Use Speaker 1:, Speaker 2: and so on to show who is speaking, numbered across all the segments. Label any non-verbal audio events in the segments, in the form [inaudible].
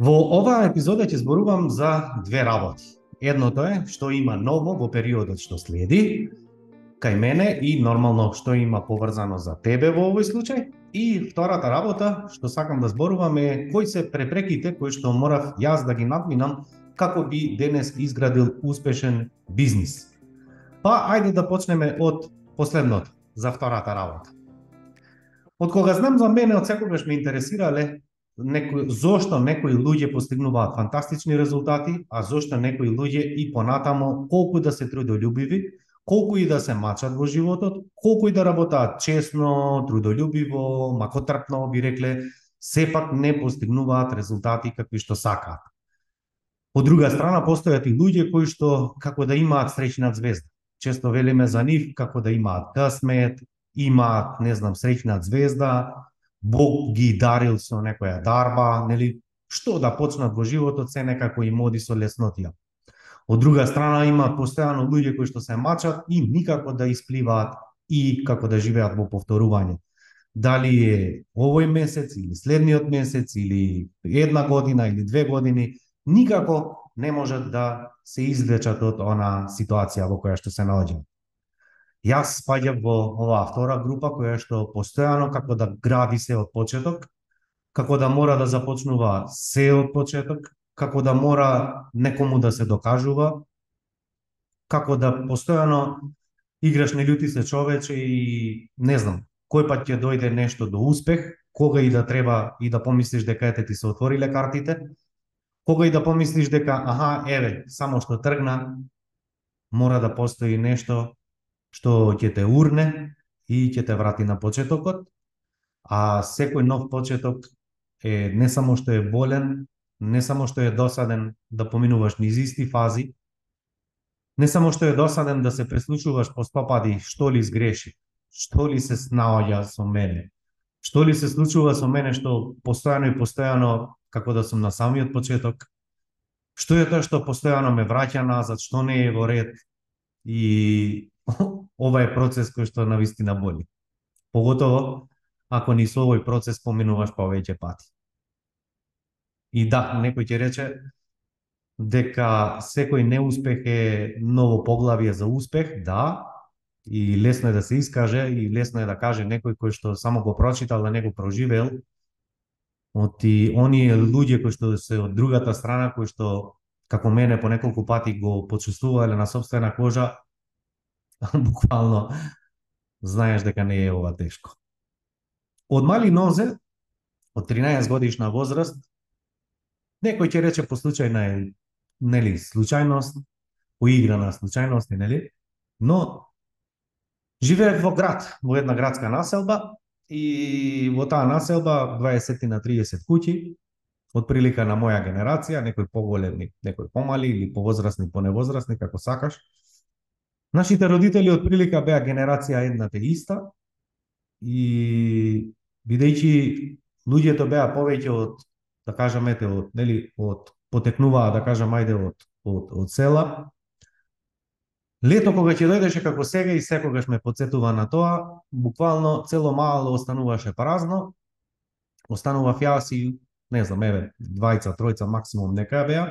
Speaker 1: Во оваа епизода ќе зборувам за две работи. Едното е што има ново во периодот што следи, кај мене и нормално што има поврзано за тебе во овој случај. И втората работа што сакам да зборувам е кои се препреките кои што морав јас да ги надминам како би денес изградил успешен бизнис. Па ајде да почнеме од последното, за втората работа. Од кога знам за мене, од секогаш ме интересирале некој, зошто некои луѓе постигнуваат фантастични резултати, а зошто некои луѓе и понатамо колку да се трудолюбиви, колку и да се мачат во животот, колку и да работаат честно, трудолюбиво, макотрпно би рекле, сепак не постигнуваат резултати какви што сакаат. Од друга страна, постојат и луѓе кои што како да имаат среќна звезда. Често велиме за нив како да имаат да късмет, имаат, не знам, среќна звезда, Бог ги дарил со некоја дарба, нели, што да почнат во животот се некако им оди со леснотија. Од друга страна има постојано луѓе кои што се мачат и никако да испливаат и како да живеат во повторување. Дали е овој месец или следниот месец или една година или две години, никако не можат да се извлечат од она ситуација во која што се наоѓаат. Јас спаѓам во оваа втора група која што постојано како да гради се од почеток, како да мора да започнува се од почеток, како да мора некому да се докажува, како да постојано играш не љути се човече и не знам, кој пат ќе дојде нешто до успех, кога и да треба и да помислиш дека ете ти се отвориле картите, кога и да помислиш дека аха, еве, само што тргна, мора да постои нешто што ќе те урне и ќе те врати на почетокот, а секој нов почеток е не само што е болен, не само што е досаден да поминуваш низ исти фази, не само што е досаден да се преслушуваш по стопади што ли сгреши, што ли се снаоѓа со мене, што ли се случува со мене што постојано и постојано како да сум на самиот почеток, што е тоа што постојано ме враќа назад, што не е во ред и [laughs] ова е процес кој што на вистина боли. Поготово ако ни со овој процес поминуваш повеќе пати. И да, некој ќе рече дека секој неуспех е ново поглавје за успех, да, и лесно е да се искаже, и лесно е да каже некој кој што само го прочитал, да не го проживел, оти и оние луѓе кои што се од другата страна, кои што како мене по неколку пати го почувствувале на собствена кожа, [laughs] буквално знаеш дека не е ова тешко. Од мали нозе, од 13 годишна возраст, некој ќе рече по случајна е, нели, случајност, поиграна случајност, нели, но живеев во град, во една градска населба и во таа населба 20 на 30 куќи, од прилика на моја генерација, некој поголеми, некој помали или повозрастни, поневозрастни, како сакаш, Нашите родители од прилика беа генерација едната иста и бидејќи луѓето беа повеќе од да кажам ете од нели од потекнуваа да кажам ајде од од од села Лето кога ќе дојдеше како сега и секогаш ме подсетува на тоа, буквално цело мало остануваше празно. Останував јас и не знам, еве, двајца, тројца максимум нека беа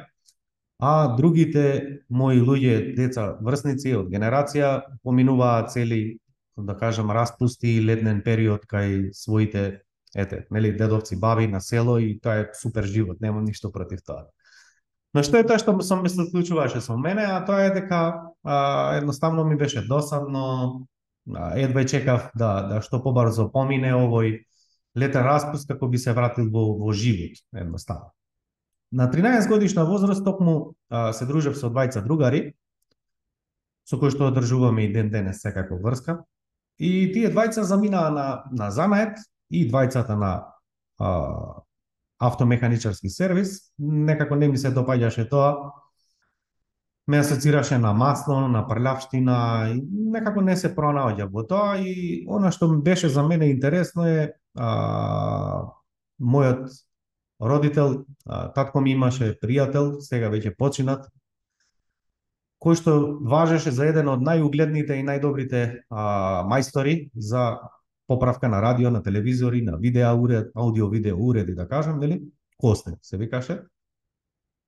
Speaker 1: а другите мои луѓе, деца, врсници од генерација поминуваат цели, да кажам, распусти и летнен период кај своите ете, нели, дедовци, баби на село и тоа е супер живот, немам ништо против тоа. Но што е тоа што сам се случуваше со мене, а тоа е дека а, едноставно ми беше досадно, а, едва чекав да, да што побрзо помине овој летен распуст како би се вратил во, во живот, едноставно. На 13 годишна возраст токму а, се дружев со двајца другари, со кои што одржуваме и ден денес секако врска. И тие двајца заминаа на, на занает и двајцата на а, автомеханичарски сервис. Некако не ми се допаѓаше тоа. Ме асоцираше на масло, на прљавштина и некако не се пронаоѓа во тоа и она што беше за мене интересно е а, мојот родител, татко ми имаше пријател, сега веќе починат, кој што важеше за еден од најугледните и најдобрите а, мајстори за поправка на радио, на телевизори, на видео уред, аудио видео уреди, да кажам, нели? Костен се викаше.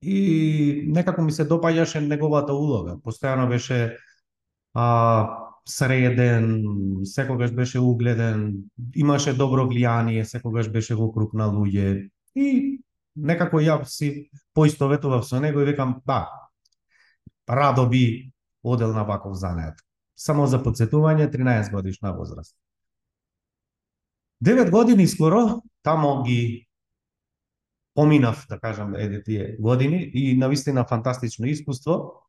Speaker 1: и некако ми се допаѓаше неговата улога. Постојано беше а, среден, секогаш беше угледен, имаше добро влијание, секогаш беше во круг на луѓе и некако ја си поистоветував со него и викам, да, радо би одел на ваков занет. Само за подсетување, 13 годишна возраст. 9 години скоро, тамо ги поминав, да кажам, еде тие години и навистина фантастично искуство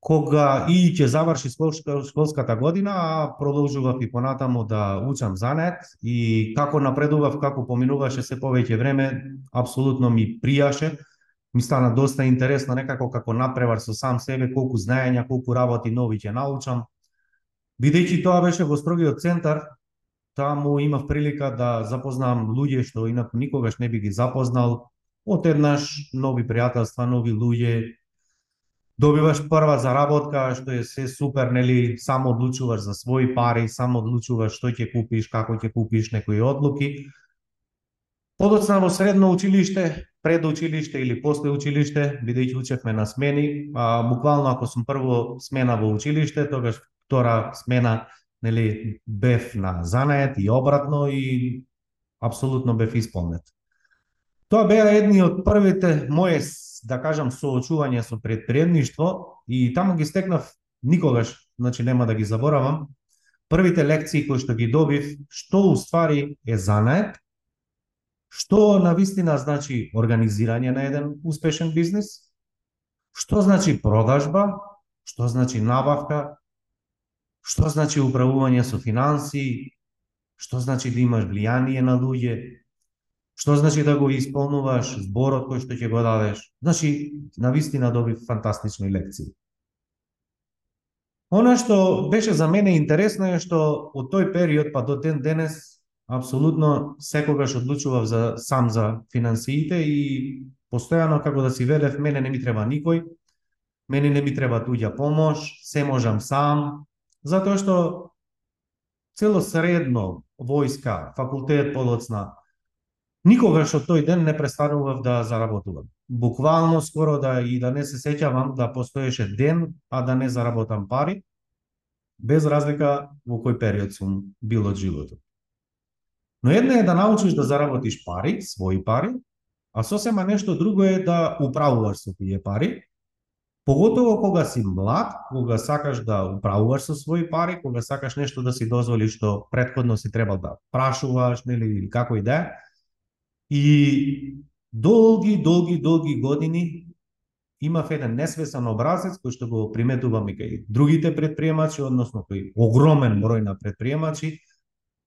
Speaker 1: кога и ќе заврши школска, школската година, а продолжував и понатаму да учам занет и како напредував, како поминуваше се повеќе време, апсолутно ми пријаше. Ми стана доста интересно некако како напревар со сам себе, колку знаења, колку работи нови ќе научам. Бидејќи тоа беше во строгиот центар, таму имав прилика да запознам луѓе што инаку никогаш не би ги запознал. Од еднаш нови пријателства, нови луѓе, добиваш прва заработка, што е се супер, нели, само одлучуваш за своји пари, само одлучуваш што ќе купиш, како ќе купиш некои одлуки. Подоцна во средно училиште, пред училиште или после училиште, бидејќи учевме на смени, а, буквално ако сум прво смена во училиште, тогаш втора смена нели бев на занает и обратно и апсолутно бев исполнет. Тоа беа едни од првите моје да кажам, соочување со предприемништво и таму ги стекнав никогаш, значи нема да ги заборавам, првите лекции кои што ги добив, што уствари е занает, што на вистина значи организирање на еден успешен бизнис, што значи продажба, што значи набавка, што значи управување со финанси, што значи да имаш влијание на луѓе, Што значи да го исполнуваш зборот кој што ќе го дадеш? Значи, на вистина доби фантастични лекции. Она што беше за мене интересно е што од тој период па до ден денес апсолутно секогаш одлучував за сам за финансиите и постојано како да си велев мене не ми треба никој, мене не ми треба туѓа помош, се можам сам, затоа што цело средно војска, факултет полоцна Никогаш од тој ден не престанував да заработувам. Буквално скоро да и да не се сеќавам да постоеше ден, а да не заработам пари, без разлика во кој период сум бил од животот. Но една е да научиш да заработиш пари, своји пари, а сосема нешто друго е да управуваш со тие пари, поготово кога си млад, кога сакаш да управуваш со своји пари, кога сакаш нешто да си дозволиш што предходно си требал да прашуваш, нели, или како и да е, И долги, долги, долги години имав еден несвесен образец кој што го приметувам и кај другите предприемачи, односно кој огромен број на предприемачи,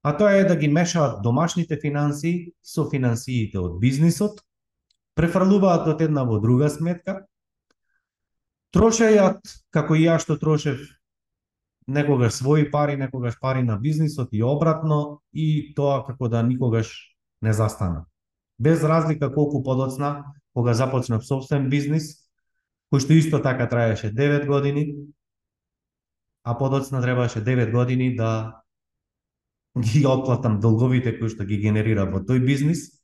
Speaker 1: а тоа е да ги мешаат домашните финансии со финансиите од бизнисот, префрлуваат од една во друга сметка, трошејат, како и ја што трошев, некогаш своји пари, некогаш пари на бизнисот и обратно, и тоа како да никогаш не застана без разлика колку подоцна, кога започнав собствен бизнис, кој што исто така траеше 9 години, а подоцна требаше 9 години да ги отплатам долговите кои што ги генерира во тој бизнис.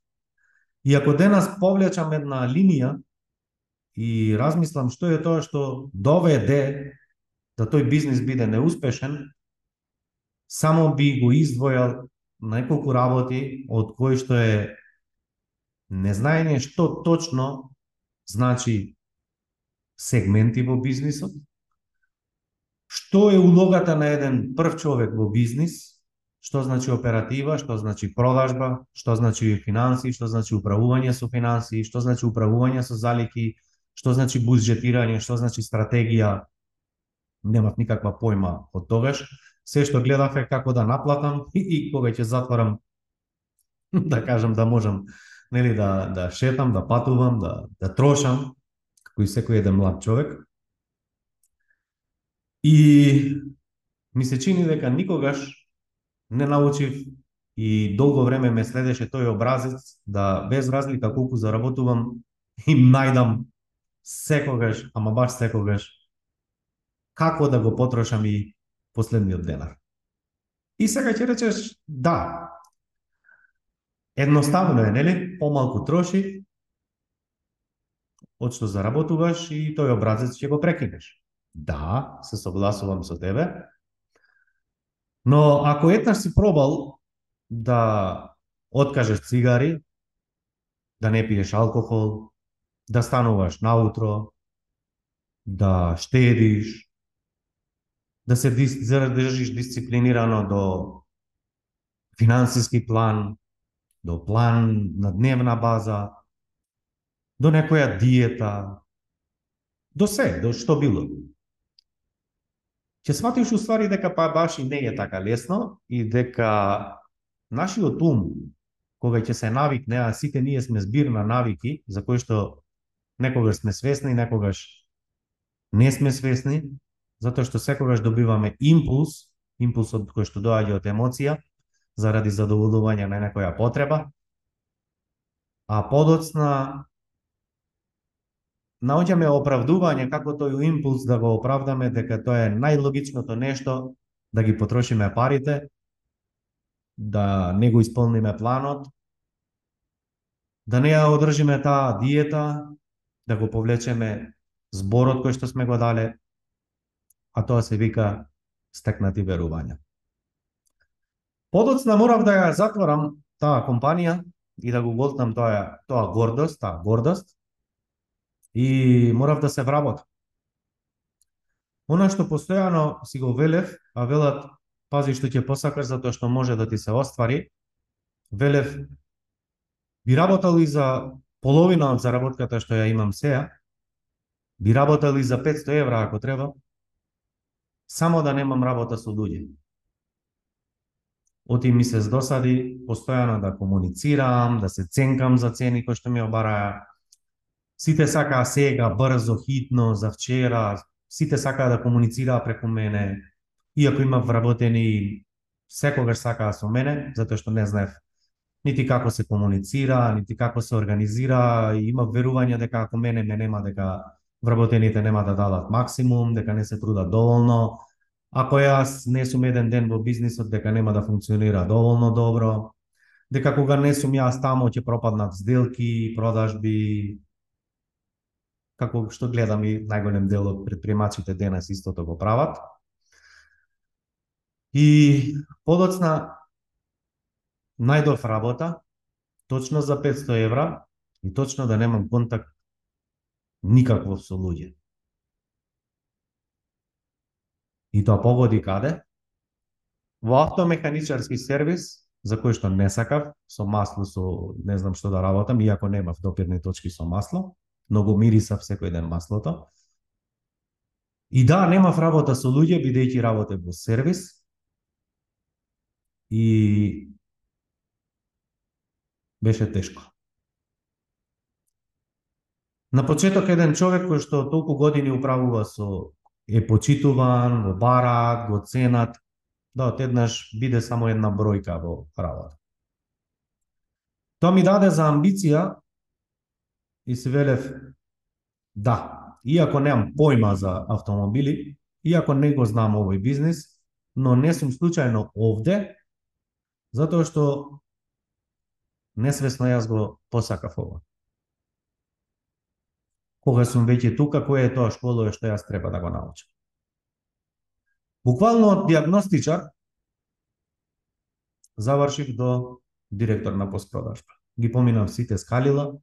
Speaker 1: И ако денас повлечам една линија и размислам што е тоа што доведе да тој бизнис биде неуспешен, само би го издвојал неколку работи од кои што е незнаење што точно значи сегменти во бизнисот, што е улогата на еден прв човек во бизнис, што значи оператива, што значи продажба, што значи финанси, што значи управување со финанси, што значи управување со залики, што значи буџетирање, што значи стратегија. Немав никаква појма од тогаш. Се што гледав е како да наплатам [laughs] и, кога ќе затворам [laughs] да кажам да можам нели да да шетам, да патувам, да да трошам како и секој еден млад човек. И ми се чини дека никогаш не научив и долго време ме следеше тој образец да без разлика колку заработувам [laughs] им најдам секогаш, ама баш секогаш како да го потрошам и последниот денар. И сега ќе речеш, да, Едноставно е, нели? Помалку троши, од да што заработуваш и тој образец ќе го прекинеш. Да, се согласувам со тебе. Но ако еднаш си пробал да откажеш цигари, да не пиеш алкохол, да стануваш наутро, да штедиш, да се да држиш дисциплинирано до финансиски план, до план на дневна база, до некоја диета, до се, до што било. Ќе сватиш уствари дека па баш и не е така лесно и дека нашиот ум, кога ќе се навикне, а сите ние сме збир на навики, за кои што некогаш сме свесни, некогаш не сме свесни, затоа што секогаш добиваме импулс, импулсот кој што доаѓа од емоција, заради задоволување на некоја потреба, а подоцна наоѓаме оправдување како тој импулс да го оправдаме дека тоа е најлогичното нешто да ги потрошиме парите, да не го исполниме планот, да не ја одржиме таа диета, да го повлечеме зборот кој што сме го дале, а тоа се вика стекнати верувања. Подоцна морав да ја затворам таа компанија и да го голтнам тоа, тоа гордост, таа гордост, и морав да се вработам. Она што постојано си го велев, а велат, пази што ќе посакаш затоа што може да ти се оствари, велев, би работал и за половина од заработката што ја имам сеја, би работал и за 500 евра ако треба, само да немам работа со луѓе. Оти ми се здосади постојано да комуницирам, да се ценкам за цени кои што ми обараа. Сите сакаа сега, брзо, хитно, за вчера, сите сакаа да комуницираа преку мене. Иако има вработени, секогаш сакаа со мене, затоа што не знаев нити како се комуницира, нити како се организира, и има верување дека ако мене ме нема дека вработените нема да дадат максимум, дека не се трудат доволно, Ако јас не сум еден ден во бизнисот, дека нема да функционира доволно добро, дека кога не сум јас тамо ќе пропаднат сделки, продажби, како што гледам и најголем дел од предприемачите денес истото го прават. И подоцна најдов работа, точно за 500 евра, и точно да немам контакт никакво со луѓе. И тоа погоди каде? Во автомеханичарски сервис, за кој што не сакав, со масло, со не знам што да работам, иако немав допирни точки со масло, многу мирисав секој ден маслото. И да, немав работа со луѓе, бидејќи работев во сервис. И беше тешко. На почеток еден човек кој што толку години управува со е почитуван, го бараат, го ценат, да од еднаш биде само една бројка во работа. Тоа ми даде за амбиција и се велев, да, иако немам појма за автомобили, иако не го знам овој бизнис, но не сум случајно овде, затоа што несвесно јас го посакав ова кога сум веќе тука, која е тоа школа што јас треба да го научам. Буквално од диагностичар завршив до директор на постпродажба. Ги поминав сите скалила.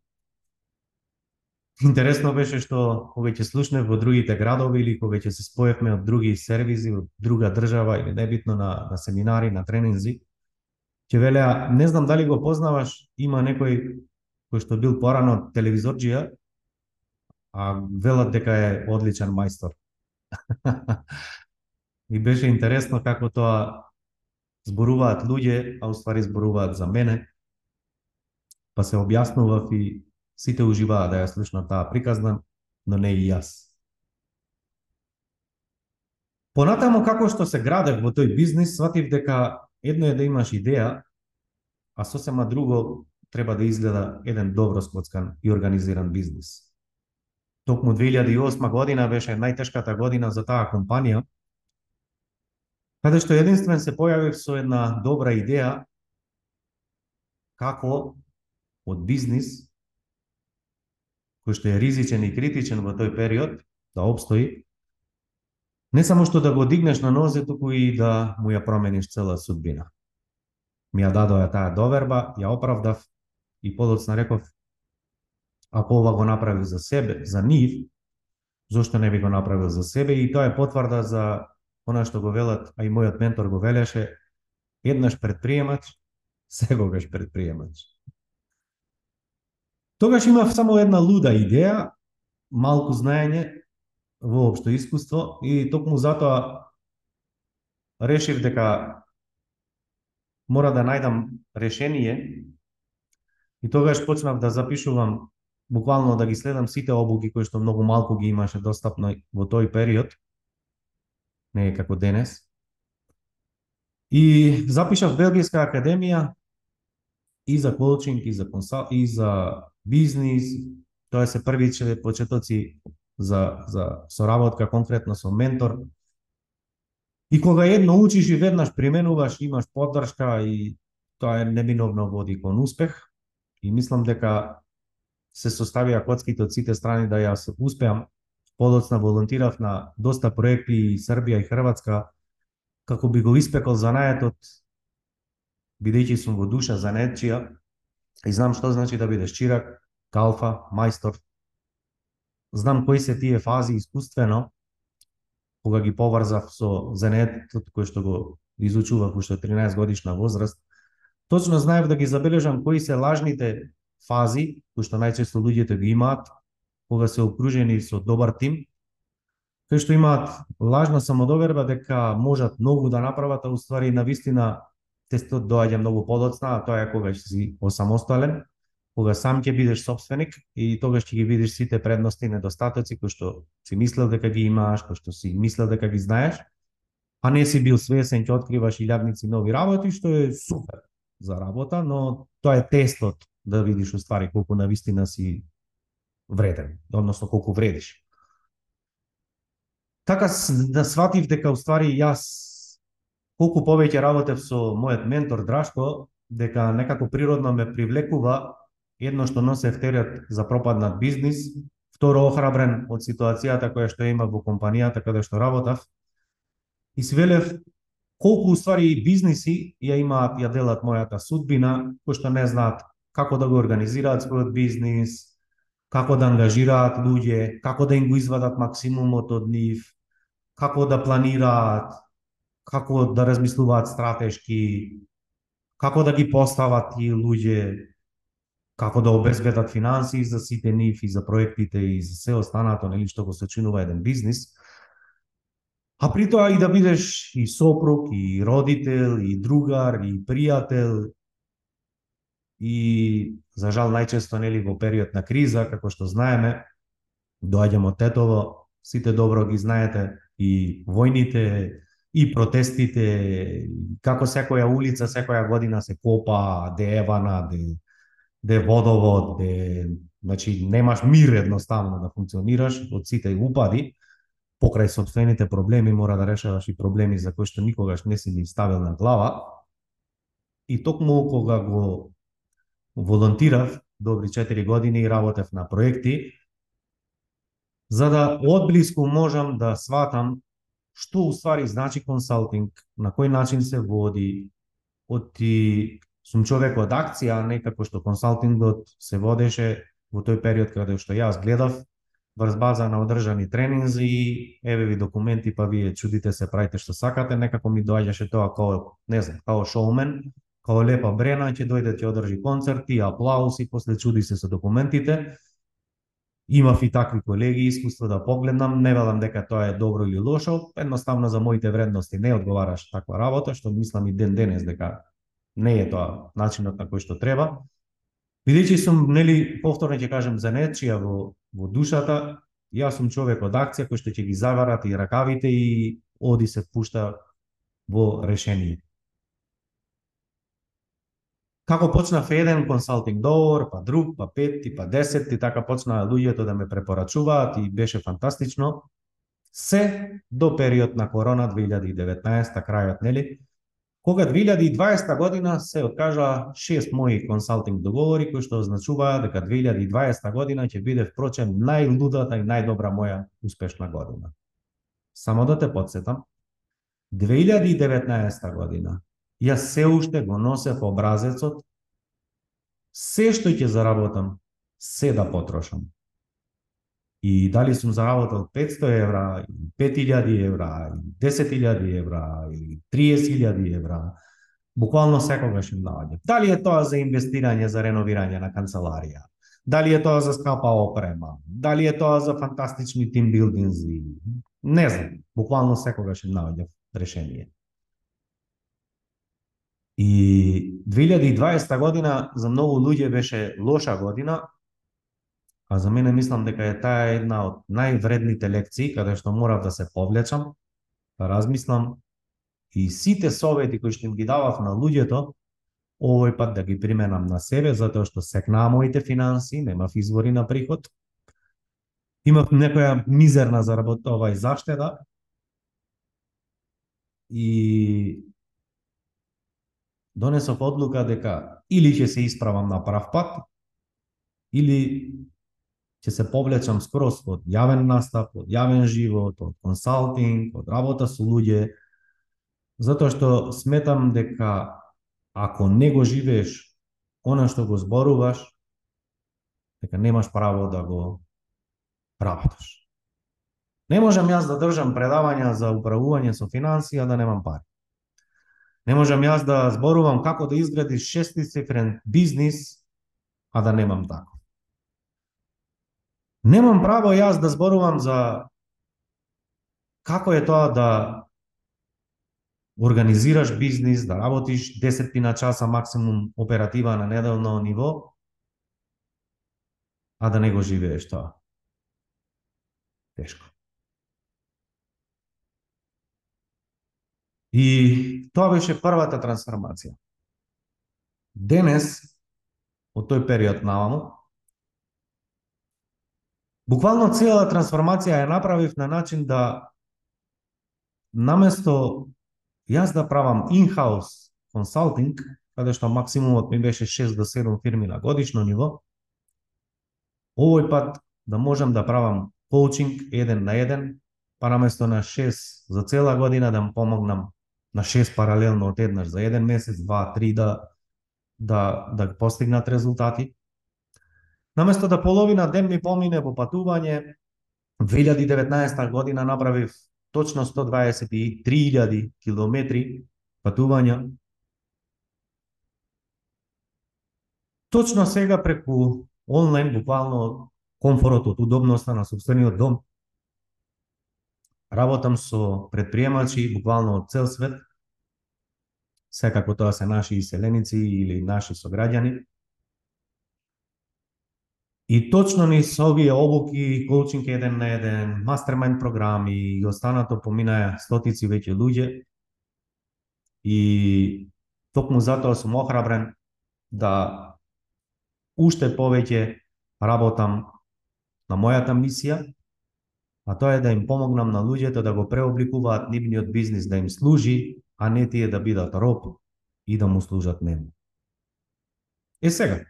Speaker 1: Интересно беше што кога ќе слушнев во другите градови или кога ќе се споевме од други сервизи од друга држава или небитно на, на семинари, на тренинзи, ќе велеа, не знам дали го познаваш, има некој кој што бил порано телевизорџија, а велат дека е одличен мајстор. [laughs] И беше интересно како тоа зборуваат луѓе, а уствари зборуваат за мене. Па се објаснував и сите уживаа да ја слушнат таа приказна, но не и јас. Понатаму како што се градев во тој бизнис, сватив дека едно е да имаш идеја, а сосема друго треба да изгледа еден добро скоцкан и организиран бизнис. Токму 2008 година беше најтешката година за таа компанија, каде што единствен се појавив со една добра идеја како од бизнис кој што е ризичен и критичен во тој период, да обстои, не само што да го дигнеш на нозе, туку и да му ја промениш цела судбина. Ми ја дадоа таа доверба, ја оправдав и подоцна реков, ако ова го направи за себе, за нив, зошто не би го направил за себе и тоа е потврда за она што го велат, а и мојот ментор го велеше, еднаш предприемач, [laughs] секогаш предприемач. Тогаш имав само една луда идеја, малку знаење, воопшто искуство и токму затоа решив дека мора да најдам решение и тогаш почнав да запишувам буквално да ги следам сите обуки кои што многу малку ги имаше достапно во тој период, не е како денес. И запишав Белгијска академија и за коучинг, и за консал, и за бизнис. Тоа се првите почетоци за, за соработка конкретно со ментор. И кога едно учиш и веднаш применуваш, имаш поддршка и тоа е неминовно води кон успех. И мислам дека се составија коцките од сите страни да јас успеам. Подоцна волонтирав на доста проекти и Србија и Хрватска, како би го испекол занаетот, бидејќи сум во душа занетчија, и знам што значи да бидеш чирак, калфа, мајстор. Знам кои се тие фази искуствено, кога ги поврзав со занетот кој што го изучував уште 13 годишна возраст, точно знаев да ги забележам кои се лажните фази, кои што најчесто луѓето ги имаат, кога се окружени со добар тим, кои што имаат лажна самодоверба дека можат многу да направат, а уствари на вистина тестот доаѓа многу подоцна, а тоа е кога ќе си осамостален, кога сам ќе бидеш собственик и тогаш ќе ги видиш сите предности и недостатоци кои што си мислел дека ги имаш, кои што си мислел дека ги знаеш, а не си бил свесен, ќе откриваш илјадници нови работи, што е супер за работа, но тоа е тестот да видиш уствари колку на вистина си вреден, односно колку вредиш. Така да сватив дека уствари јас колку повеќе работев со мојот ментор Драшко, дека некако природно ме привлекува едно што носев терет за пропаднат бизнис, второ охрабрен од ситуацијата која што има во компанијата каде што работав, и свелев колку уствари бизниси ја имаат, ја делат мојата судбина, кои што не знаат како да го организираат својот бизнис, како да ангажираат луѓе, како да им го извадат максимумот од нив, како да планираат, како да размислуваат стратешки, како да ги постават тие луѓе, како да обезбедат финанси за сите нив и за проектите и за се останато, нели што го сочинува еден бизнис. А при тоа и да бидеш и сопруг, и родител, и другар, и пријател, и за жал најчесто нели во период на криза, како што знаеме, доаѓаме од Тетово, сите добро ги знаете и војните, и протестите, како секоја улица, секоја година се копа, де евана, де, де водовод, де, значи немаш мир едноставно да функционираш од сите упади, покрај собствените проблеми мора да решаваш и проблеми за кои што никогаш не си ни ставил на глава. И токму кога го волонтирав добри 4 години и работев на проекти, за да одблиску можам да сватам што уствари значи консалтинг, на кој начин се води, оти сум човек од акција, не како што консалтингот се водеше во тој период каде што јас гледав, врз база на одржани тренинзи, еве ви документи, па вие чудите се, правите што сакате, некако ми доаѓаше тоа како, не знам, како шоумен, као лепа брена, ќе дојде ќе одржи концерти, аплауси, после чуди се со документите. Имав и такви колеги искуство да погледнам, не велам дека тоа е добро или лошо, едноставно за моите вредности не одговараш таква работа, што мислам и ден денес дека не е тоа начинот на кој што треба. Бидејќи сум, нели, повторно ќе кажам за нечија во, во душата, јас сум човек од акција кој што ќе ги заварат и ракавите и оди се пушта во решение како почнав еден консалтинг договор, па друг, па пет, па десет, и така почнаа луѓето да ме препорачуваат и беше фантастично. Се до период на корона 2019, крајот, нели? Кога 2020 година се откажа шест мои консалтинг договори кои што означуваа дека 2020 година ќе биде впрочем најлудата и најдобра моја успешна година. Само да те подсетам, 2019 година јас се уште го носев образецот се што ќе заработам, се да потрошам. И дали сум заработал 500 евра, 5000 евра, 10.000 евра или 30.000 евра, буквално секогаш им наоѓа. Дали е тоа за инвестирање, за реновирање на канцеларија, дали е тоа за скапа опрема, дали е тоа за фантастични тимбилдинзи, не знам, буквално секогаш им наоѓа решение. И 2020 година за многу луѓе беше лоша година, А за мене мислам дека е таа една од највредните лекции каде што морав да се повлечам, да размислам и сите совети кои што им ги давав на луѓето, овој пат да ги применам на себе, затоа што секнаа моите финанси, немав извори на приход. Имав некоја мизерна заработова и заштеда. И донесов одлука дека или ќе се исправам на прав пат, или ќе се повлечам скрос од јавен настап, од јавен живот, од консалтинг, од работа со луѓе, затоа што сметам дека ако не го живееш она што го зборуваш, дека немаш право да го работиш. Не можам јас да држам предавања за управување со финансија а да немам пари. Не можам јас да зборувам како да изгради шестицифрен бизнис, а да немам тако. Немам право јас да зборувам за како е тоа да организираш бизнис, да работиш 10 на часа максимум оператива на неделно ниво, а да не го живееш тоа. Тешко. И тоа беше првата трансформација. Денес, од тој период наваму, Буквално цела трансформација ја направив на начин да наместо јас да правам in-house консалтинг, каде што максимумот ми беше 6 до 7 фирми на годишно ниво, овој пат да можам да правам коучинг еден на еден, па наместо на 6 за цела година да му помогнам на 6 паралелно од еднаш за еден месец, два, три да да да постигнат резултати. Наместо да половина ден ми помине во патување, 2019 година направив точно 123.000 километри патувања. Точно сега преку онлайн, буквално комфортот, удобноста на собствениот дом, работам со предприемачи буквално од цел свет, секако тоа се наши иселеници или наши сограѓани, И точно ни со овие обуки, коучинг еден на еден, мастермайн програми и останато поминаа стотици веќе луѓе. И токму затоа сум охрабрен да уште повеќе работам на мојата мисија, а тоа е да им помогнам на луѓето да го преобликуваат нивниот бизнис да им служи, а не тие да бидат роб и да му служат нему. Е сега,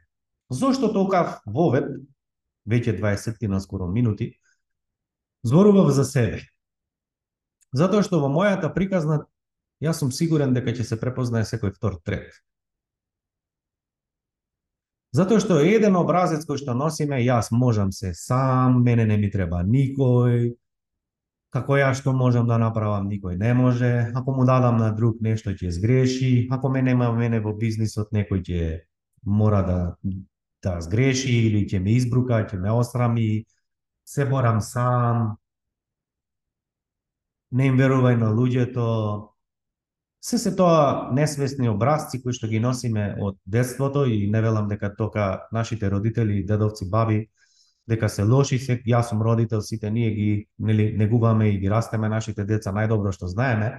Speaker 1: Зошто толкав вовет, веќе 20 на скоро минути, зборував за себе. Затоа што во мојата приказна јас сум сигурен дека ќе се препознае секој втор трет. Затоа што еден образец кој што носиме, јас можам се сам, мене не ми треба никој, како ја што можам да направам, никој не може, ако му дадам на друг нешто ќе сгреши, ако ме нема мене во бизнисот, некој ќе мора да да сгреши или ќе ме избрука, ќе ме осрами, се борам сам, не им верувај на луѓето. Се се тоа несвесни образци кои што ги носиме од детството и не велам дека тока нашите родители, дедовци, баби, дека се лоши, се, јас сум родител, сите ние ги нели, негуваме и ги растеме нашите деца најдобро што знаеме,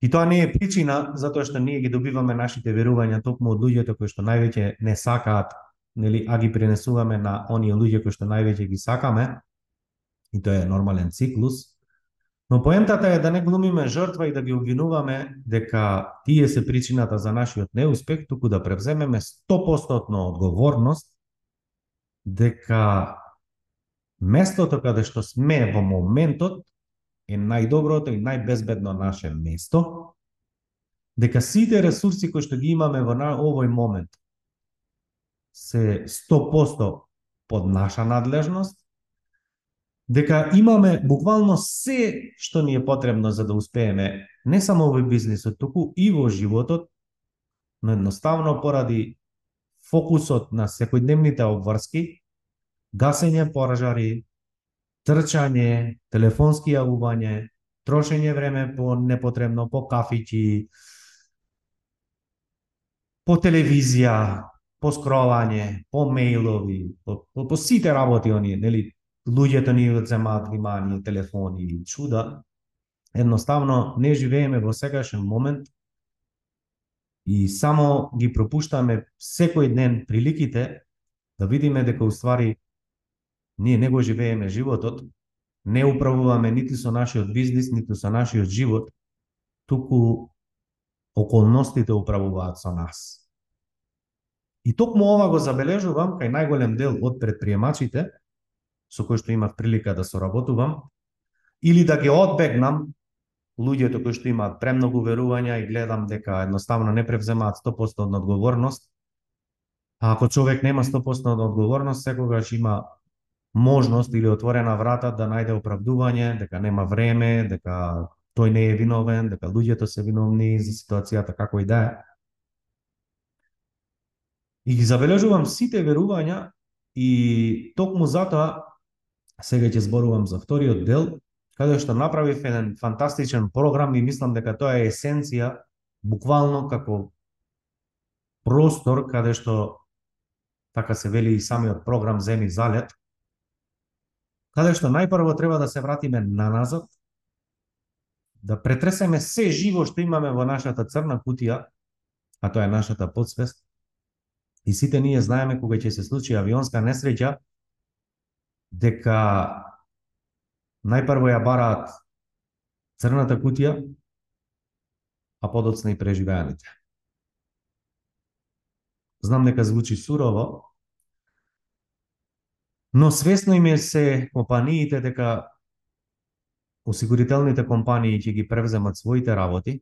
Speaker 1: И тоа не е причина затоа што ние ги добиваме нашите верувања токму од луѓето кои што највеќе не сакаат, нели, а ги пренесуваме на оние луѓе кои што највеќе ги сакаме. И тоа е нормален циклус. Но поентата е да не глумиме жртва и да ги обвинуваме дека тие се причината за нашиот неуспех, туку да превземеме 100% одговорност дека местото каде што сме во моментот е најдоброто и најбезбедно наше место, дека сите ресурси кои што ги имаме во овој момент се 100% под наша надлежност, дека имаме буквално се што ни е потребно за да успееме не само во бизнисот, туку и во животот, но едноставно поради фокусот на секојдневните обврски, гасење поражари, трчање, телефонски јавување, трошење време по непотребно, по кафиќи, по телевизија, по скролање, по мејлови, по, по, по сите работи оние, нели, луѓето ни одземаат внимание, телефони или чуда, едноставно не живееме во сегашен момент и само ги пропуштаме секој ден приликите да видиме дека уствари ние не го живееме животот, не управуваме нити со нашиот бизнис, нити со нашиот живот, туку околностите управуваат со нас. И токму ова го забележувам кај најголем дел од предприемачите, со кои што имав прилика да соработувам, или да ги одбегнам луѓето кои што имаат премногу верувања и гледам дека едноставно не превземаат 100% од одговорност, а ако човек нема 100% од одговорност, секогаш има можност или отворена врата да најде оправдување, дека нема време, дека тој не е виновен, дека луѓето се виновни за ситуацијата како и да е. И ги забележувам сите верувања и токму затоа сега ќе зборувам за вториот дел, каде што направив еден фантастичен програм и мислам дека тоа е есенција, буквално како простор каде што така се вели и самиот програм Земи залет, каде што најпрво треба да се вратиме на назад, да претресеме се живо што имаме во нашата црна кутија, а тоа е нашата подсвест, и сите ние знаеме кога ќе се случи авионска несреќа, дека најпрво ја бараат црната кутија, а подоцна и преживеаните. Знам дека звучи сурово, Но свесно им е се компаниите дека осигурителните компании ќе ги превземат своите работи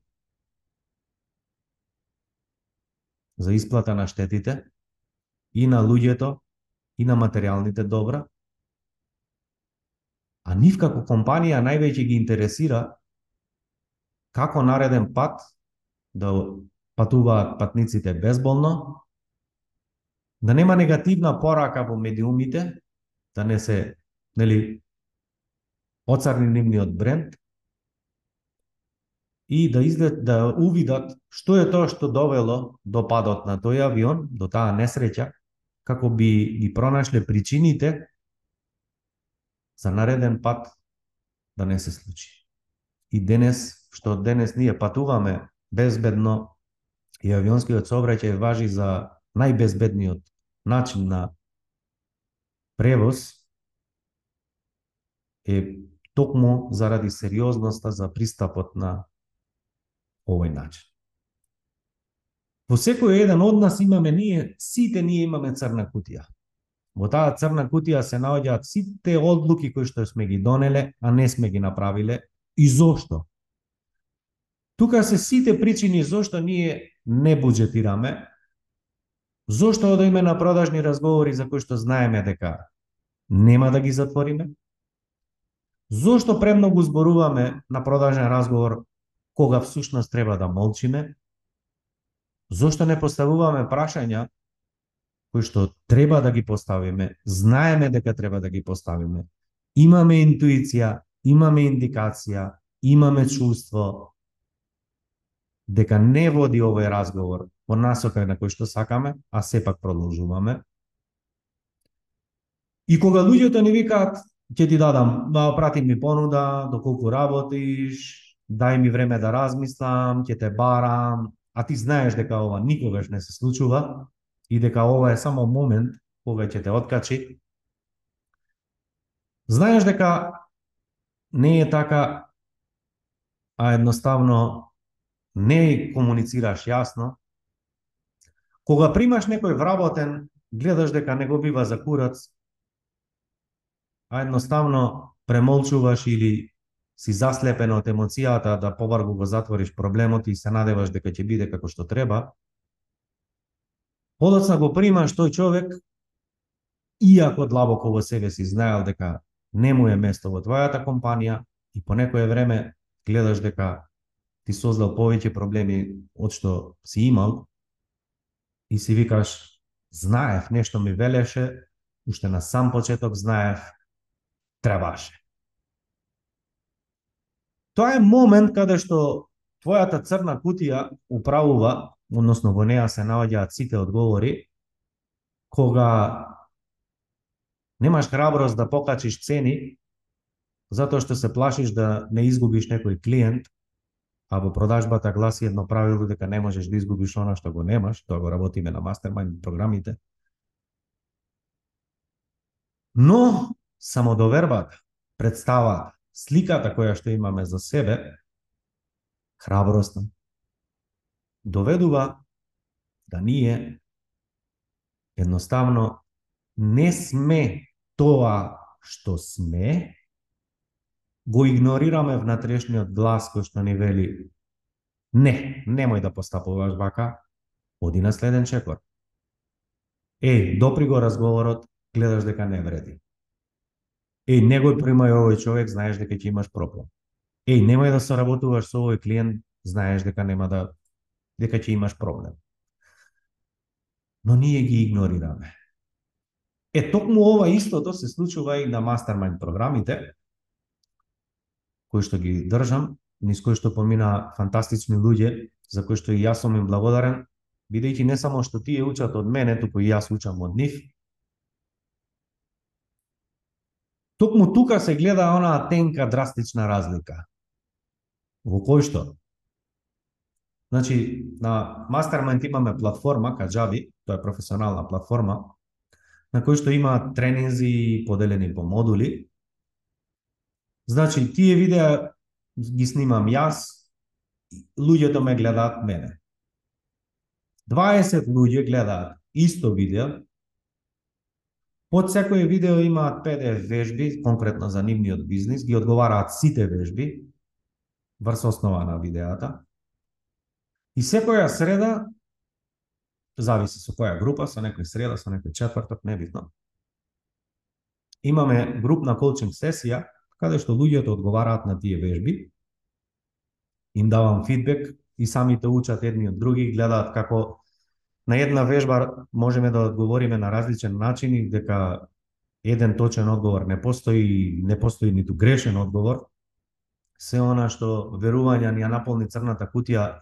Speaker 1: за исплата на штетите и на луѓето и на материјалните добра. А нив како компанија највеќе ги интересира како нареден пат да патуваат патниците безболно, да нема негативна порака во медиумите, да не се, нели, оцарни нивниот бренд и да излет да увидат што е тоа што довело до падот на тој авион, до таа несреќа, како би ги пронашле причините за нареден пат да не се случи. И денес, што денес ние патуваме безбедно и авионскиот сообраќај важи за најбезбедниот начин на превоз е токму заради сериозноста за пристапот на овој начин. Во секој еден од нас имаме ние, сите ние имаме црна кутија. Во таа црна кутија се наоѓаат сите одлуки кои што сме ги донеле, а не сме ги направиле. И зошто? Тука се сите причини зошто ние не буџетираме, Зошто одиме на продажни разговори за кои што знаеме дека нема да ги затвориме? Зошто премногу зборуваме на продажен разговор кога всушност треба да молчиме? Зошто не поставуваме прашања кои што треба да ги поставиме, знаеме дека треба да ги поставиме. Имаме интуиција, имаме индикација, имаме чувство дека не води овој разговор во насока на кој што сакаме, а сепак продолжуваме. И кога луѓето ни викаат, ќе ти дадам, ба, прати ми понуда, доколку работиш, дај ми време да размислам, ќе те барам, а ти знаеш дека ова никогаш не се случува и дека ова е само момент кога ќе те откачи. Знаеш дека не е така а едноставно не комуницираш јасно, кога примаш некој вработен, гледаш дека не го бива за курац, а едноставно премолчуваш или си заслепен од емоцијата да побарго го затвориш проблемот и се надеваш дека ќе биде како што треба, подоцна го примаш тој човек, иако длабоко во себе си знаел дека не му е место во твојата компанија и по некое време гледаш дека ти создал повеќе проблеми од што си имал и си викаш знаев нешто ми велеше, уште на сам почеток знаев требаше. Тоа е момент каде што твојата црна кутија управува, односно во неа се наоѓаат сите одговори, кога немаш храброст да покачиш цени, затоа што се плашиш да не изгубиш некој клиент, а во продажбата гласи едно правило дека не можеш да изгубиш она што го немаш, тоа го работиме на мастермајнд програмите. Но самодовербата, представата, сликата која што имаме за себе, храброста, доведува да ние едноставно не сме тоа што сме, го игнорираме внатрешниот глас кој што ни вели не, немој да постапуваш вака, оди на следен чекор. Е, допри го разговорот, гледаш дека не вреди. е не го примај овој човек, знаеш дека ќе имаш проблем. Е, немој да соработуваш со овој клиент, знаеш дека нема да дека ќе имаш проблем. Но ние ги игнорираме. Е, токму ова истото се случува и на мастермайн програмите, кои што ги држам, низ кои што помина фантастични луѓе, за кои што и јас сум им благодарен, бидејќи не само што тие учат од мене, туку и јас учам од нив, Токму тука се гледа онаа тенка драстична разлика. Во кој што? Значи, на Mastermind имаме платформа, Kajabi, тоа е професионална платформа, на кој што има тренинзи поделени по модули. Значи, тие видеа ги снимам јас, луѓето ме гледаат мене. 20 луѓе гледаат исто видео, Под секој видео имаат PDF вежби, конкретно за нивниот бизнис, ги одговараат сите вежби, врз основа на видеата. И секоја среда, зависи со која група, со некој среда, со некој четврток, небитно. Имаме групна коучинг сесија, каде што луѓето одговараат на тие вежби, им давам фидбек и самите учат едни од други, гледаат како на една вежба можеме да одговориме на различен начин и дека еден точен одговор не постои, не постои ниту грешен одговор. Се она што верување ни ја наполни црната кутија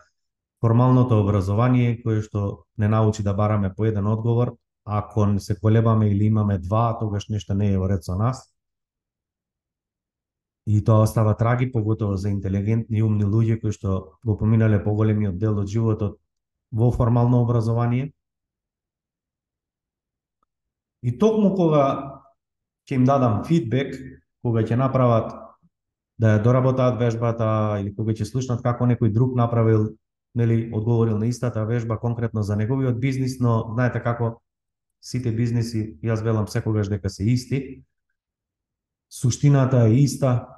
Speaker 1: формалното образование кое што не научи да бараме по еден одговор, ако се колебаме или имаме два, тогаш нешто не е во ред со нас. И тоа остава траги, поготово за интелигентни и умни луѓе кои што го поминале поголемиот дел од животот во формално образование. И токму кога ќе им дадам фидбек, кога ќе направат да ја доработаат вежбата или кога ќе слушнат како некој друг направил, нели, одговорил на истата вежба конкретно за неговиот бизнис, но знаете како сите бизниси, јас велам секогаш дека се исти. Суштината е иста,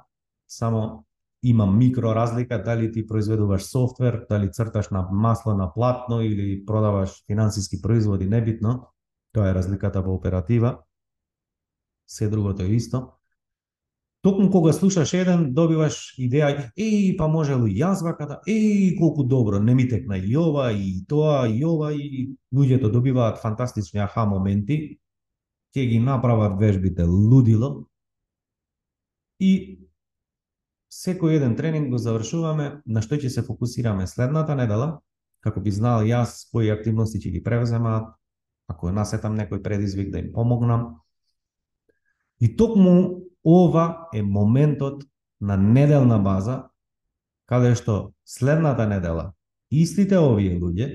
Speaker 1: само има микро разлика дали ти произведуваш софтвер, дали црташ на масло на платно или продаваш финансиски производи, небитно. Тоа е разликата во оператива. Се другото е исто. Токму кога слушаш еден, добиваш идеја, еј, па може ли јас ваката, еј, колку добро, не ми текна и ова, и тоа, и ова, и луѓето добиваат фантастични аха моменти, ќе ги направат вежбите лудило, и секој еден тренинг го завршуваме на што ќе се фокусираме следната недела, како би знал јас кои активности ќе ги превземаат, ако насетам некој предизвик да им помогнам. И токму ова е моментот на неделна база, каде што следната недела истите овие луѓе,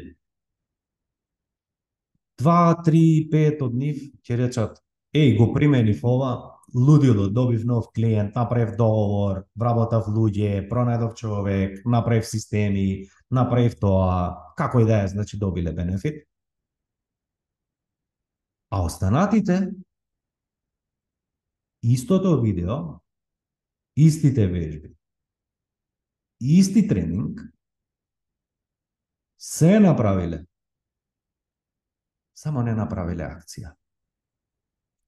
Speaker 1: два, три, пет од нив ќе речат, еј, го применив ова, лудило, добив нов клиент, направив договор, вработав луѓе, пронајдов човек, направив системи, направив тоа, како и да е, значи добиле бенефит. А останатите истото видео, истите вежби, исти тренинг се направиле. Само не направиле акција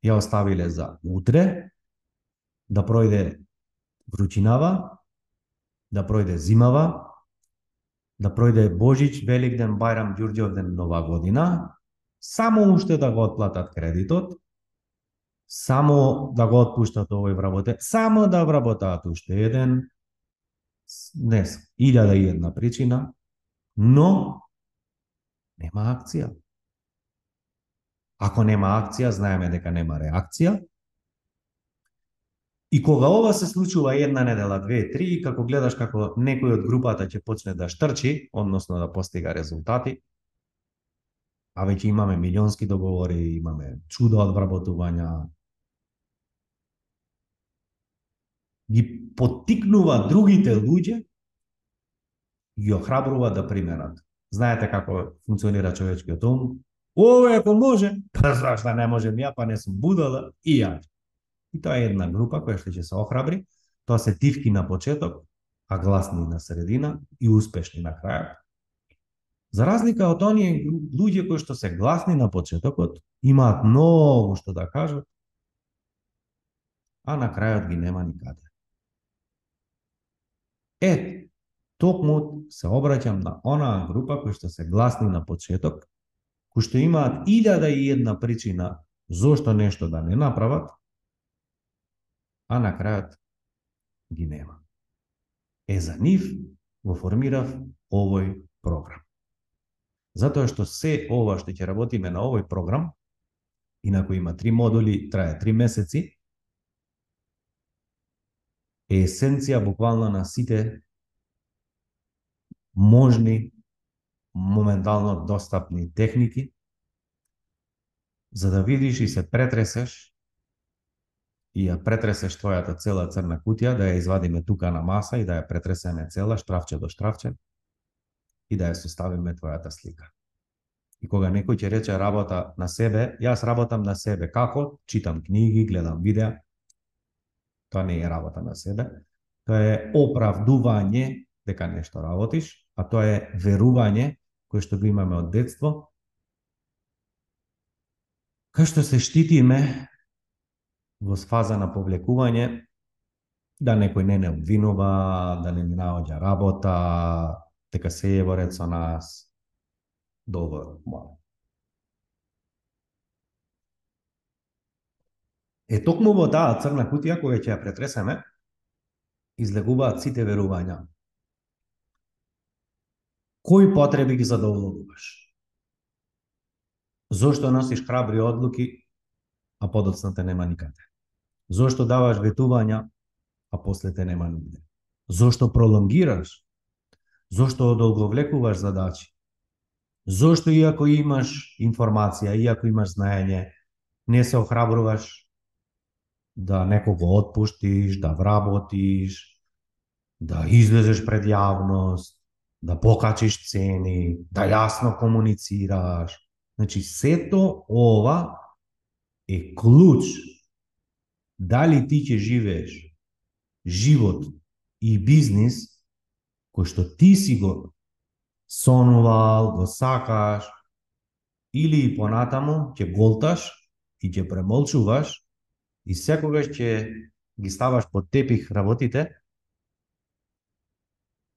Speaker 1: ја оставиле за утре, да пројде вручинава, да пројде зимава, да пројде Божич, Великден, Бајрам, Ѓурѓовден, Нова година, само уште да го отплатат кредитот, само да го отпуштат овој вработе, само да вработаат уште еден, днес, илјада и една причина, но нема акција. Ако нема акција, знаеме дека нема реакција. И кога ова се случува една недела, две, три, како гледаш како некој од групата ќе почне да штрчи, односно да постига резултати, а веќе имаме милионски договори, имаме чудо од вработувања, ги потикнува другите луѓе, ги охрабрува да применат. Знаете како функционира човечкиот ум, Овој ако може, [laughs] па зашто не можем ја, па не сум будала и ја. И тоа е една група која што ќе се охрабри, тоа се тивки на почеток, а гласни на средина и успешни на крајот. За разлика од оние луѓе кои што се гласни на почетокот, имаат многу што да кажат, а на крајот ги нема никаде. Е, токму се обраќам на онаа група кои што се гласни на почеток, кои што имаат илјада и една причина зошто нешто да не направат, а на крајот ги нема. Е за нив го формирав овој програм. Затоа што се ова што ќе работиме на овој програм, инако има три модули, трае три месеци, е есенција буквално на сите можни моментално достапни техники, за да видиш и се претресеш и ја претресеш твојата цела црна кутија, да ја извадиме тука на маса и да ја претресеме цела, штрафче до штрафче, и да ја составиме твојата слика. И кога некој ќе рече работа на себе, јас работам на себе. Како? Читам книги, гледам видеа. Тоа не е работа на себе. Тоа е оправдување дека нешто работиш, а тоа е верување кое што го имаме од детство, кај што се штитиме во фаза на повлекување, да некој не не обвинува, да не ни наоѓа работа, дека се е во ред со нас. Добро, мало. Е токму во таа црна кутија која ќе ја претресеме, излегуваат сите верувања кои потреби ги задоволуваш? Зошто носиш храбри одлуки, а подоцна те нема никаде? Зошто даваш ветувања, а после те нема нигде? Зошто пролонгираш? Зошто одолговлекуваш задачи? Зошто иако имаш информација, иако имаш знаење, не се охрабруваш да некого отпуштиш, да вработиш, да излезеш пред јавност, да покачиш цени, да јасно комуницираш. Значи, сето ова е клуч дали ти ќе живееш живот и бизнис кој што ти си го сонувал, го сакаш, или и понатаму ќе голташ и ќе премолчуваш и секогаш ќе ги ставаш под тепих работите,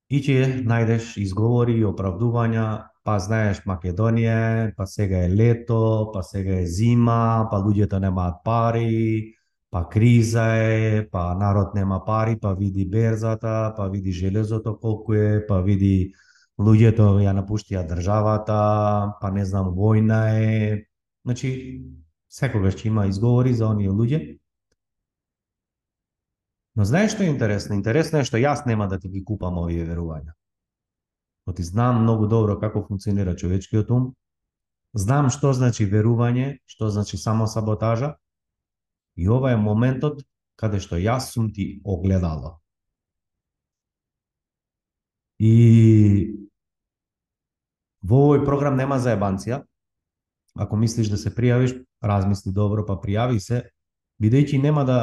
Speaker 1: и ќе најдеш изговори и оправдувања, па знаеш Македонија, па сега е лето, па сега е зима, па луѓето немаат пари, па криза е, па народ нема пари, па види берзата, па види железото колку е, па види луѓето ја напуштија државата, па не знам војна е. Значи, секогаш ќе има изговори за оние луѓе Но знаеш што е интересно? Интересно е што јас нема да ти ги купам овие верувања. Оти знам многу добро како функционира човечкиот ум, знам што значи верување, што значи само саботажа, И ова е моментот каде што јас сум ти огледало. И во овој програм нема заебанција. Ако мислиш да се пријавиш, размисли добро, па пријави се, бидејќи нема да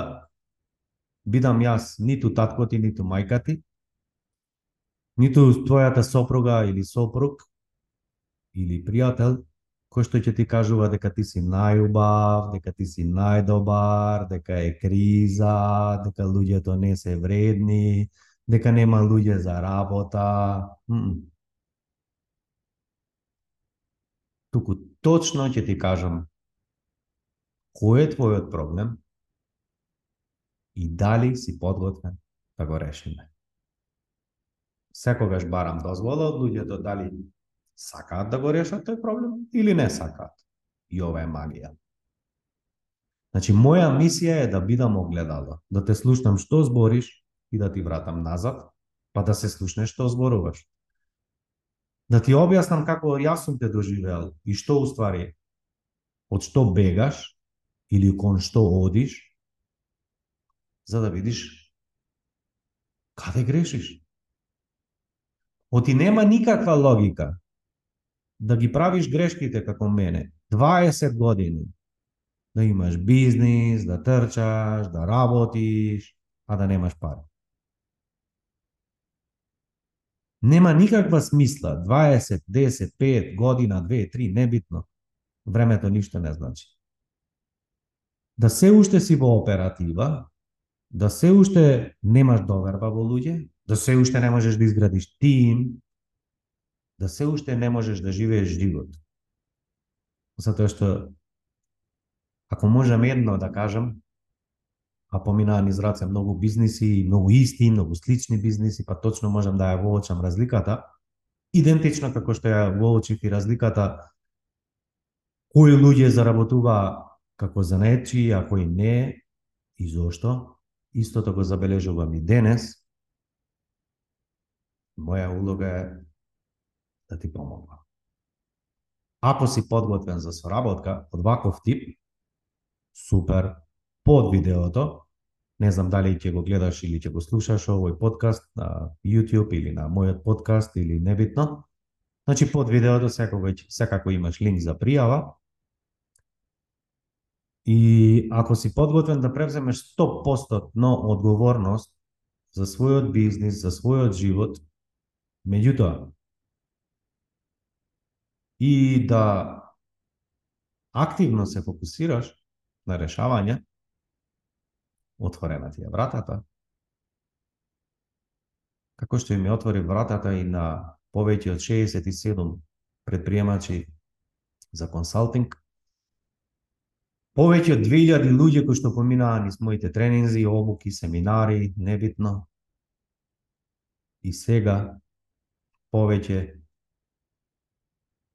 Speaker 1: бидам јас ниту татко ти, ниту мајка ти, ниту твојата сопруга или сопруг, или пријател, кој што ќе ти кажува дека ти си најубав, дека ти си најдобар, дека е криза, дека луѓето не се вредни, дека нема луѓе за работа. М -м. Туку точно ќе ти кажам кој е твојот проблем и дали си подготвен да го решиме. Секогаш барам дозвола од луѓето дали сакаат да го решат тој проблем или не сакаат. И ова е магија. Значи, моја мисија е да бидам огледало, да те слушнам што збориш и да ти вратам назад, па да се слушнеш што зборуваш. Да ти објаснам како јас сум те доживеал и што уствари од што бегаш или кон што одиш, за да видиш каде грешиш. Оти нема никаква логика да ги правиш грешките како мене, 20 години, да имаш бизнис, да трчаш, да работиш, а да немаш пари. Нема никаква смисла, 20, 10, 5 година, 2, 3, небитно. Времето ништо не значи. Да се уште си во оператива, да се уште немаш доверба во луѓе, да се уште не можеш да изградиш тим, да се уште не можеш да живееш живот. Затоа што ако можам едно да кажам, а поминаа низ раце многу бизниси, многу исти, многу слични бизниси, па точно можам да ја воочам разликата, идентично како што ја воочив и разликата кои луѓе заработува како занечи, а кои не, и зошто. Истото така го забележувам и денес. Моја улога е да ти помогнам. Ако си подготвен за соработка од ваков тип, супер, под видеото, не знам дали ќе го гледаш или ќе го слушаш овој подкаст на YouTube или на мојот подкаст или небитно. Значи под видеото секогаш секако имаш линк за пријава. И ако си подготвен да превземеш 100% одговорност за својот бизнис, за својот живот, меѓутоа и да активно се фокусираш на решавање, отворена ти е вратата, како што им отвори вратата и на повеќе од 67 предприемачи за консалтинг, повеќе од 2000 луѓе кои што поминаа низ моите тренинзи, обуки, семинари, небитно. И сега повеќе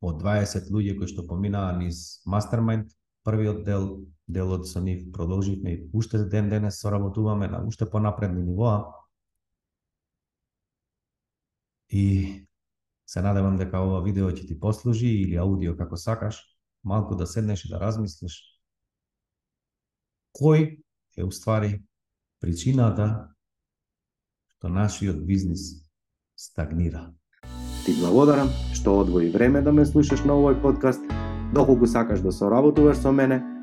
Speaker 1: од 20 луѓе кои што поминаа низ мастермајнд, првиот дел, делот со нив продолживме и уште ден денес соработуваме на уште понапредни нивоа. И се надевам дека ова видео ќе ти послужи или аудио како сакаш, малку да седнеш и да размислиш кој е уствари причината што нашиот бизнис стагнира.
Speaker 2: Ти благодарам што одвои време да ме слушаш на овој подкаст. Доколку сакаш да соработуваш со мене,